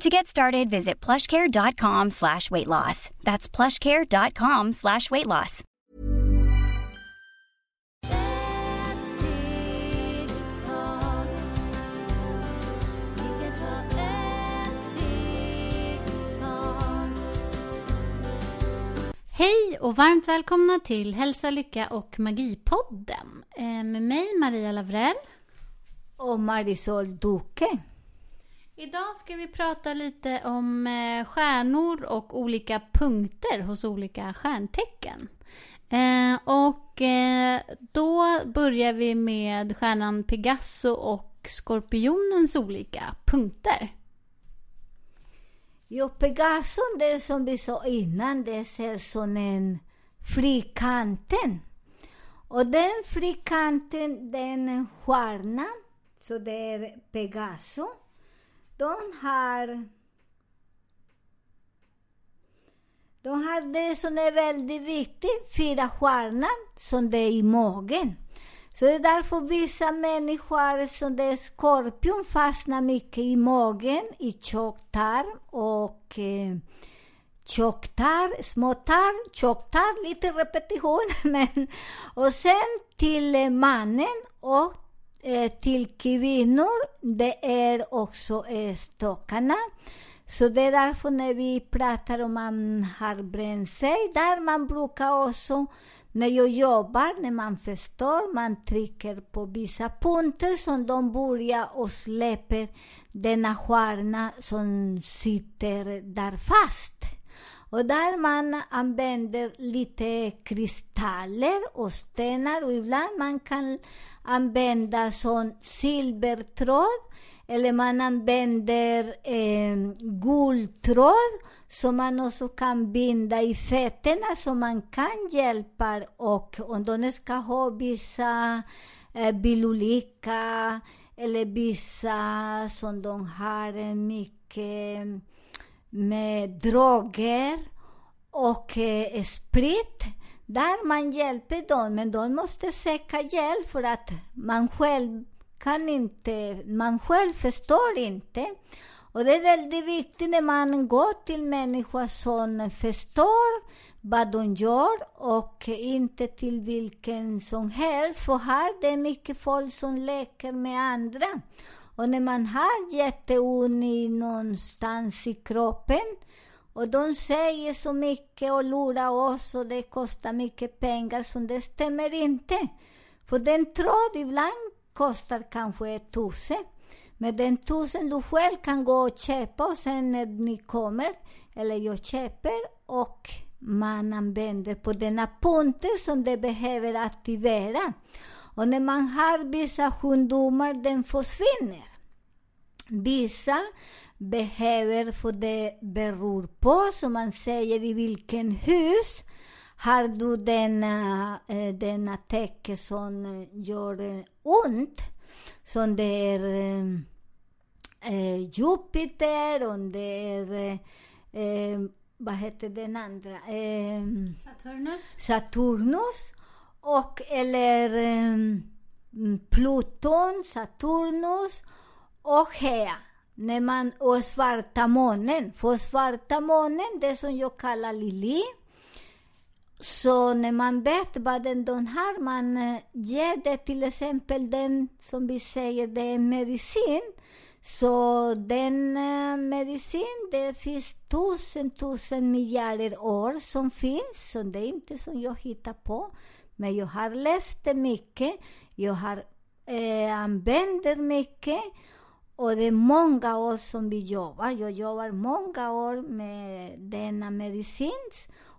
To get started, visit plushcare.com slash weight loss. That's plushcare.com slash weight loss. Hej och varmt välkomna till Hälsa, Lycka och Magipodden. Eh, med mig Maria Lavrell. Och Marisol Duque. Idag ska vi prata lite om eh, stjärnor och olika punkter hos olika stjärntecken. Eh, och eh, då börjar vi med stjärnan Pegaso och skorpionens olika punkter. Jo, Pegason, det som vi sa innan, det ser som en frikanten. Och den frikanten, den är en stjärna, så det är Pegaso. De har de har det som är väldigt viktigt, fyra stjärnor, som det är i magen. Så det är därför vissa människor som det är skorpion fastnar mycket i magen, i tjocktarm och eh, tjocktarm, småtarm, tjocktarm, lite repetition. Men, och sen till eh, mannen och eh, till kvinnor, det är också eh, stockarna. Så det är därför när vi pratar om man har bränt sig, där man brukar också när jag jobbar, när man förstår, man trycker på vissa punkter som de börjar och släpper denna stjärna som sitter där fast. Och där man använder lite kristaller och stenar och ibland man kan använda som silvertråd eller man använder eh, guldtråd som man också kan binda i fötterna så man kan hjälpa och om de ska ha vissa eh, bilolika eller vissa som de har mycket med droger och eh, sprit där man hjälper dem, men de måste söka hjälp för att man själv kan inte, man själv förstår inte. Och det är väldigt viktigt när man går till människor som förstår vad de gör och inte till vilken som helst. För här det är mycket folk som leker med andra. Och när man har jätteont någonstans i kroppen och de säger så mycket och lurar oss och det kostar mycket pengar, så det stämmer inte. För den tråd ibland kostar kanske tusen. Men den tusen du själv kan gå och köpa och sen när ni kommer, eller jag köper och man använder på denna punkter som det behöver aktivera. Och när man har vissa sjukdomar, den försvinner. Vissa behöver, för det beror på, som man säger, i vilken hus har du denna, eh, denna täcke som eh, gör ont som det är eh, Jupiter, och det är eh, vad heter den andra? Eh, Saturnus. Saturnus och eller eh, Pluton, Saturnus och Hea. När man, och svarta månen. För svarta månen, det som jag kallar Lili. Så när man vet vad den de har, man eh, ger det till exempel den som vi säger, det är medicin. Så den eh, medicin, det finns tusen, tusen miljarder år som finns. Så det är inte som jag hittar på. Men jag har läst det mycket. Jag har eh, använder mycket. Och det är många år som vi jobbar. Jag jobbar många år med denna medicin.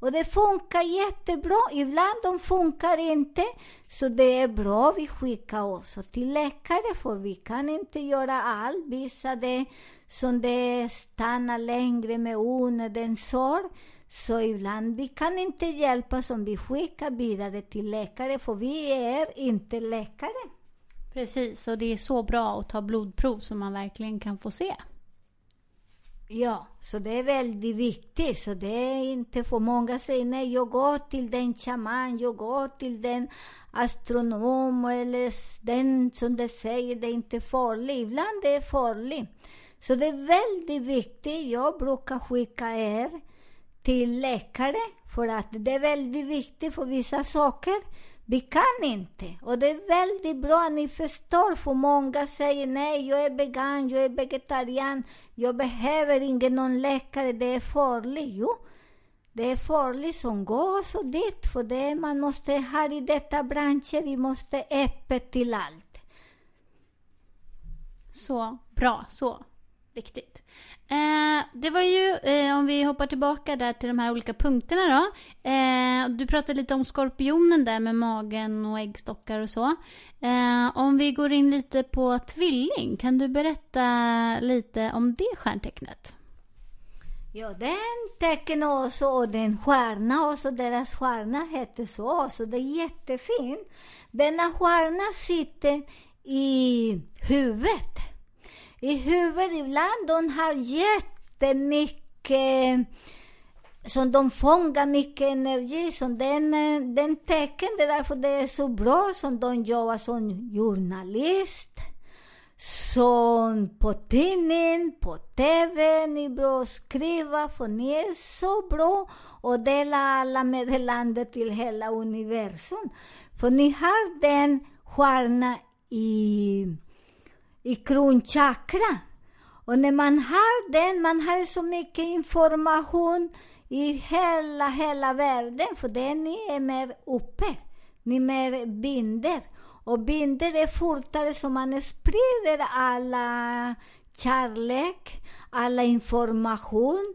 Och det funkar jättebra. Ibland de funkar inte. Så det är bra vi skickar också till läkare, för vi kan inte göra allt. Vissa det som det stannar längre med onödig sorg. Så ibland vi kan inte hjälpa som vi skickar vidare till läkare, för vi är inte läkare. Precis, och det är så bra att ta blodprov så man verkligen kan få se. Ja, så det är väldigt viktigt. Så det är inte för många säger nej, jag går till den shaman, jag går till den astronom eller den som de säger det är inte farligt. Ibland det är farligt. Så det är väldigt viktigt. Jag brukar skicka er till läkare för att det är väldigt viktigt för vissa saker. Vi kan inte. Och det är väldigt bra att ni förstår, för många säger nej, jag är vegan, jag är vegetarian, jag behöver ingen någon läkare, det är farligt. Jo, det är farligt som går så dit, för det man måste ha i detta branschen, vi måste öppet till allt. Så bra, så viktigt. Eh, det var ju, eh, om vi hoppar tillbaka där till de här olika punkterna då. Eh, du pratade lite om skorpionen där med magen och äggstockar och så. Eh, om vi går in lite på tvilling, kan du berätta lite om det stjärntecknet? Ja, den tecken också, och den stjärna också, deras stjärna heter så, så det är jättefint. Denna stjärna sitter i huvudet i huvudet ibland. De har jättemycket som de fångar mycket energi. Som den, eh, den tecken, det är därför det är så bra som de jobbar som journalist. Som på tidning, på TV, ni är bra att skriva, för ni är så bra och dela alla meddelanden till hela universum. För ni har den stjärna i i kronchakra. Och när man har den, man har så mycket information i hela, hela världen, för den är mer uppe. Ni mer binder. Och binder är fortare så man sprider alla kärlek, alla information.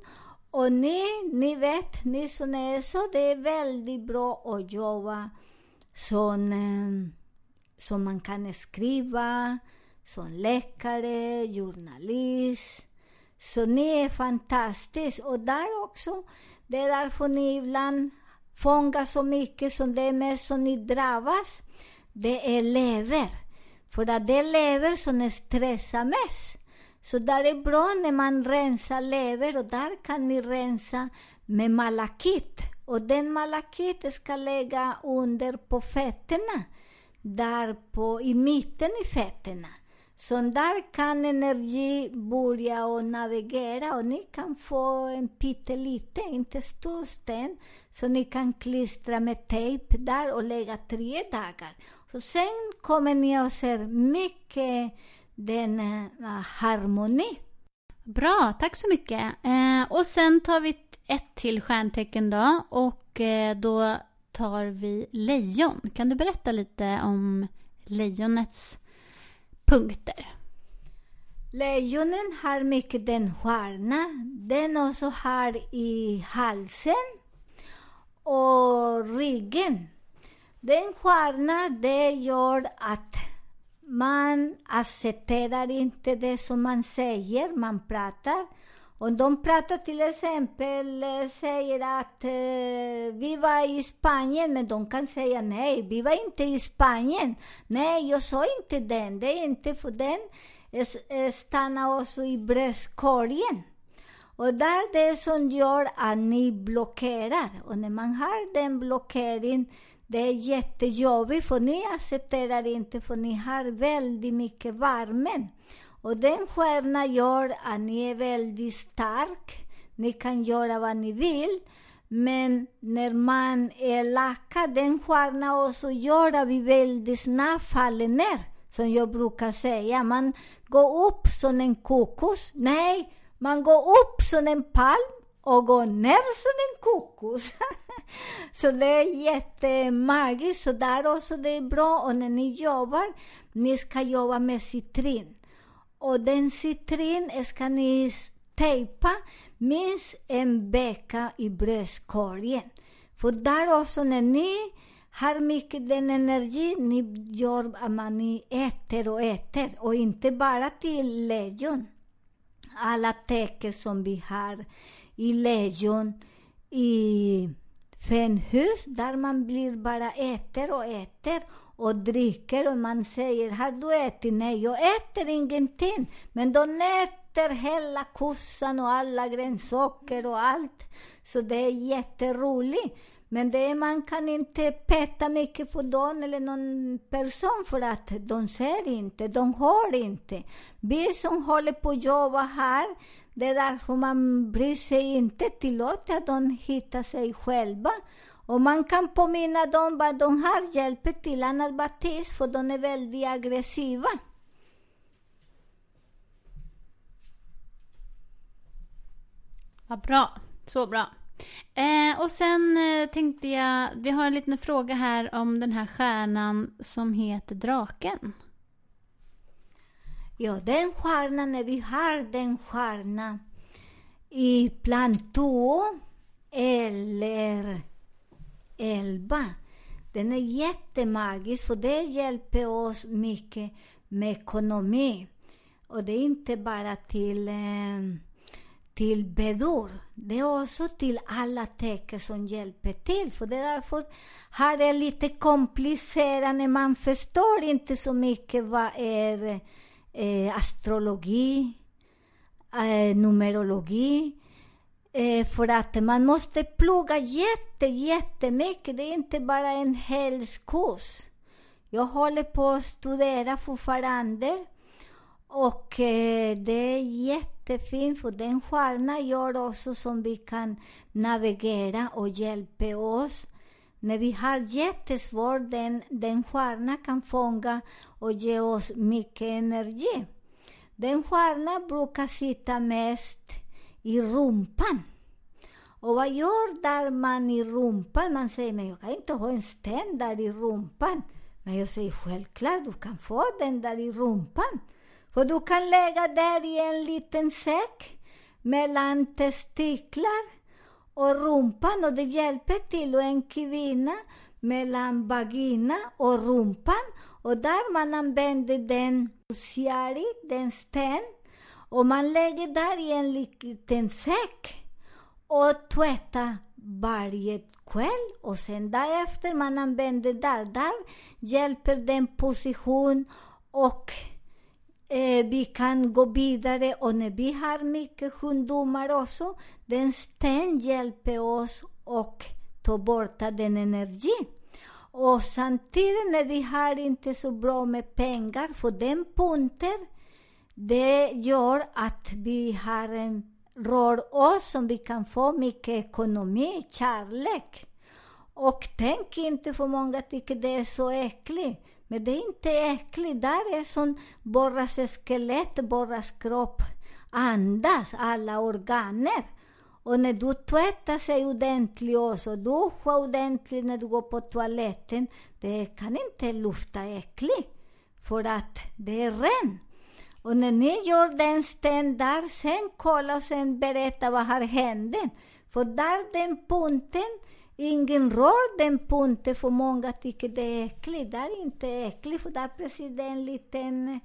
Och ni, ni vet, ni som är så, det är väldigt bra att jobba som, eh, som man kan skriva, som läkare, journalist. Så ni är fantastiska. Och där också, det är därför ni ibland fångar så mycket som det är mest som ni drabbas. Det är lever. För att det är lever som stressar mest. Så där är bra när man rensar lever och där kan ni rensa med malakit. Och den malakit ska lägga under på fötterna. Där på, i mitten i fötterna. Så där kan energi börja och navigera och ni kan få en pyttelite, inte stor sten, så ni kan klistra med tejp där och lägga tre dagar. Och sen kommer ni att se mycket den uh, harmoni. Bra, tack så mycket. Eh, och sen tar vi ett till stjärntecken då och eh, då tar vi lejon. Kan du berätta lite om lejonets punkter. Lejonen har mycket den stjärna. Den också har i halsen och ryggen. Den stjärna, det gör att man accepterar inte det som man säger, man pratar. Om de pratar till exempel, eh, säger att eh, vi var i Spanien, men de kan säga nej, vi var inte i Spanien. Nej, jag sa inte den, det är inte för den eh, eh, stannar också i bröstkorgen. Och där det som gör att ni blockerar. Och när man har den blockeringen, det är jättejobbigt för ni accepterar inte för ni har väldigt mycket värme. Och den stjärnan gör att ni är väldigt stark. Ni kan göra vad ni vill. Men när man är laka, den stjärnan också gör att vi väldigt snabbt faller ner. Som jag brukar säga. Man går upp som en kokos. Nej, man går upp som en palm och går ner som en kokos. så det är jättemagiskt. Så där också det är bra. Och när ni jobbar, ni ska jobba med citrin. Och den citrin ska ni tejpa minst en vecka i bröstkorgen. För där också när ni har mycket den energi ni gör att man äter och äter. Och inte bara till lejon. Alla tecken som vi har i lejon, i fenhus, där man blir bara äter och äter och dricker och man säger har du ätit? Nej, jag äter ingenting. Men de äter hela kossan och alla grönsaker och allt. Så det är jätteroligt. Men det, man kan inte peta mycket på dem eller någon person för att de ser inte, de hör inte. Vi som håller på att jobba här, det är därför man bryr sig inte, tillåter att de hittar sig själva. Och man kan påminna dem vad de har, hjälper till bara tyst, för de är väldigt aggressiva. Vad bra, så bra. Eh, och sen eh, tänkte jag, vi har en liten fråga här om den här stjärnan som heter draken. Ja, den stjärnan, när vi har den stjärnan i plan 2 eller 11, den är jättemagisk för det hjälper oss mycket med ekonomi. Och det är inte bara till eh, till bedor. Det är också till alla tecken som hjälper till. För det är därför här det lite komplicerat när man förstår inte så mycket vad är eh, astrologi, eh, numerologi. Eh, för att man måste plugga jätte, jättemycket. Det är inte bara en hel kurs. Jag håller på att studera fortfarande. Och eh, det är jättefint, för den stjärnan gör också som vi kan navigera och hjälpa oss. När vi har jättesvårt, den, den stjärnan kan fånga och ge oss mycket energi. Den stjärnan brukar sitta mest i rumpan. Och vad gör där man i rumpan? Man säger, men jag kan inte ha en sten där i rumpan. Men jag säger, självklart, du kan få den där i rumpan. För du kan lägga där i en liten säck mellan testiklar och rumpan och det hjälper till. Och en kvinna mellan vagina och rumpan. Och där man använder den siari, den sten, och man lägger där i en liten säck och tvättar varje kväll och sen därefter man använder där. Där hjälper den position och eh, vi kan gå vidare och när vi har mycket sjukdomar också, den sten hjälper oss och ta bort den energin. Och samtidigt när vi har inte så bra med pengar, för den punkten, det gör att vi har en rör oss som vi kan få mycket ekonomi, kärlek. Och tänk inte för många tycker det är så äckligt. Men det är inte äckligt. Där är som borras skelett, borras kropp andas, alla organer. Och när du tvättar sig ordentligt också, duschar ordentligt när du går på toaletten, det kan inte lufta äckligt. För att det är rent. Och när ni gör den sten där, sen kolla och sen berätta vad har hänt. För där den punkten, ingen rör den punkten för många tycker det är äckligt. Det är inte äckligt för där precis det är en liten,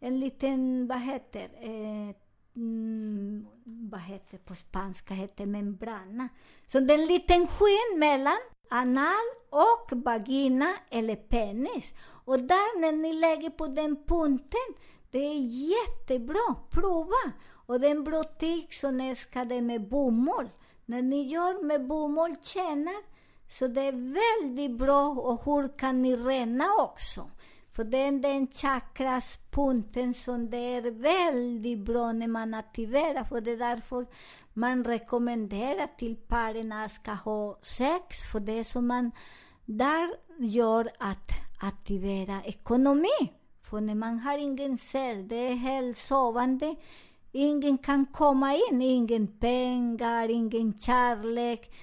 en liten, vad heter eh, mm, vad heter på spanska, heter membrana. Så det är en liten skinn mellan anal och vagina eller penis. Och där när ni lägger på den punkten, det är jättebra. Prova! Och det är en butik som med bomull. När ni gör med bomull tjänar, så det är väldigt bra. Och hur kan ni rena också? För det är den chakraspunkten som det är väldigt bra när man aktiverar. För det är därför man rekommenderar till paren att ska ha sex. För det är som man där gör att aktivera ekonomi. För när man har ingen sex, det är helt sovande. Ingen kan komma in, ingen pengar, ingen kärlek,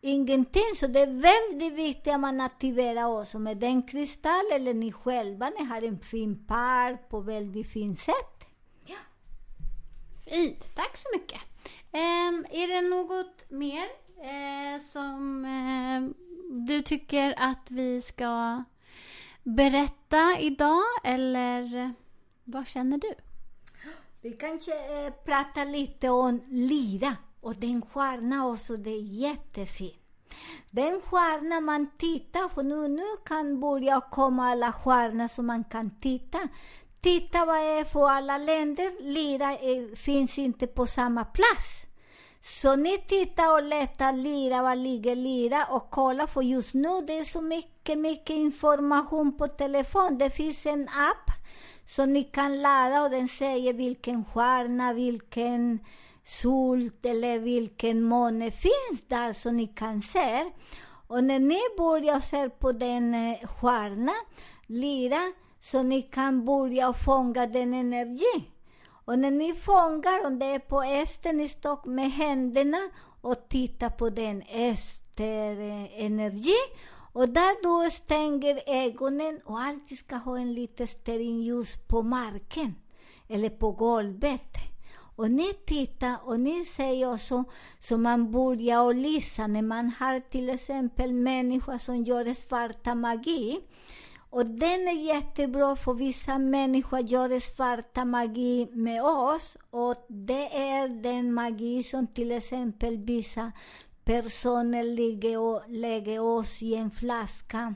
ingenting. Så det är väldigt viktigt att man aktiverar också med den kristall, eller ni själva, ni har en fin par på väldigt fint sätt. Ja. Fint, tack så mycket. Um, är det något mer uh, som uh, du tycker att vi ska berätta idag, eller eh, vad känner du? Vi kanske eh, pratar lite om lira och den stjärna också, det är jättefint. Den stjärna man tittar på, nu, nu kan börja komma alla stjärnor som man kan titta. Titta vad det är för alla länder, lira är, finns inte på samma plats. Så ni tittar och letar lira, var ligger lira och kolla för just nu det är så mycket, mycket information på telefon. Det finns en app som ni kan ladda och den säger vilken stjärna, vilken sol eller vilken måne finns där så ni kan se. Och när ni börjar se på den eh, stjärna, lira, så ni kan börja fånga den energi. Och när ni fångar, om det är på esten ni stock med händerna och tittar på den esterenergi. Och där då stänger ögonen och alltid ska ha en liten stearinljus på marken eller på golvet. Och ni tittar och ni säger också, så man börjar och lyssna när man har till exempel människor som gör svarta magi. Och den är jättebra för vissa människor gör svarta magi med oss. Och det är den magi som till exempel vissa personer lägger, och, lägger oss i en flaska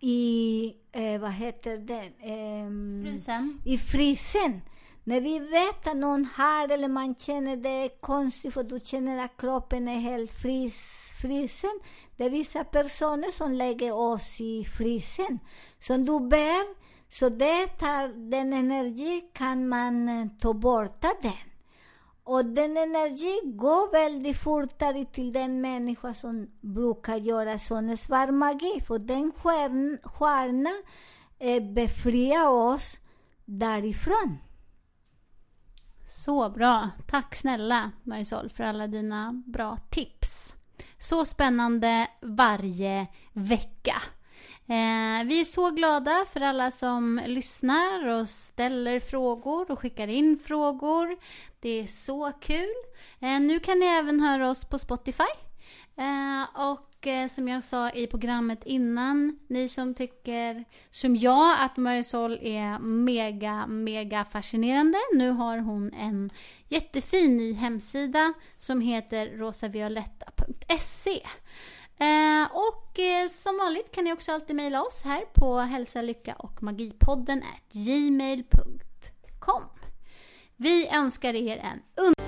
i, eh, vad heter det? Eh, frysen. I frysen. När vi vet att någon har eller man känner det är konstigt för du känner att kroppen är helt fris, frisen. Det är vissa personer som lägger oss i frysen. Som du bär. så det tar, den energi kan man eh, ta bort den. Och den energi går väldigt fortare till den människa som brukar göra sån svart magi. För den stjärna eh, befriar oss därifrån. Så bra. Tack snälla Marisol för alla dina bra tips. Så spännande varje vecka. Eh, vi är så glada för alla som lyssnar och ställer frågor och skickar in frågor. Det är så kul. Eh, nu kan ni även höra oss på Spotify. Eh, och eh, som jag sa i programmet innan, ni som tycker som jag att Marisol är mega, mega fascinerande. Nu har hon en jättefin ny hemsida som heter rosavioletta.se. Eh, och eh, som vanligt kan ni också alltid mejla oss här på hälsa, lycka och magipodden gmail.com. Vi önskar er en underbar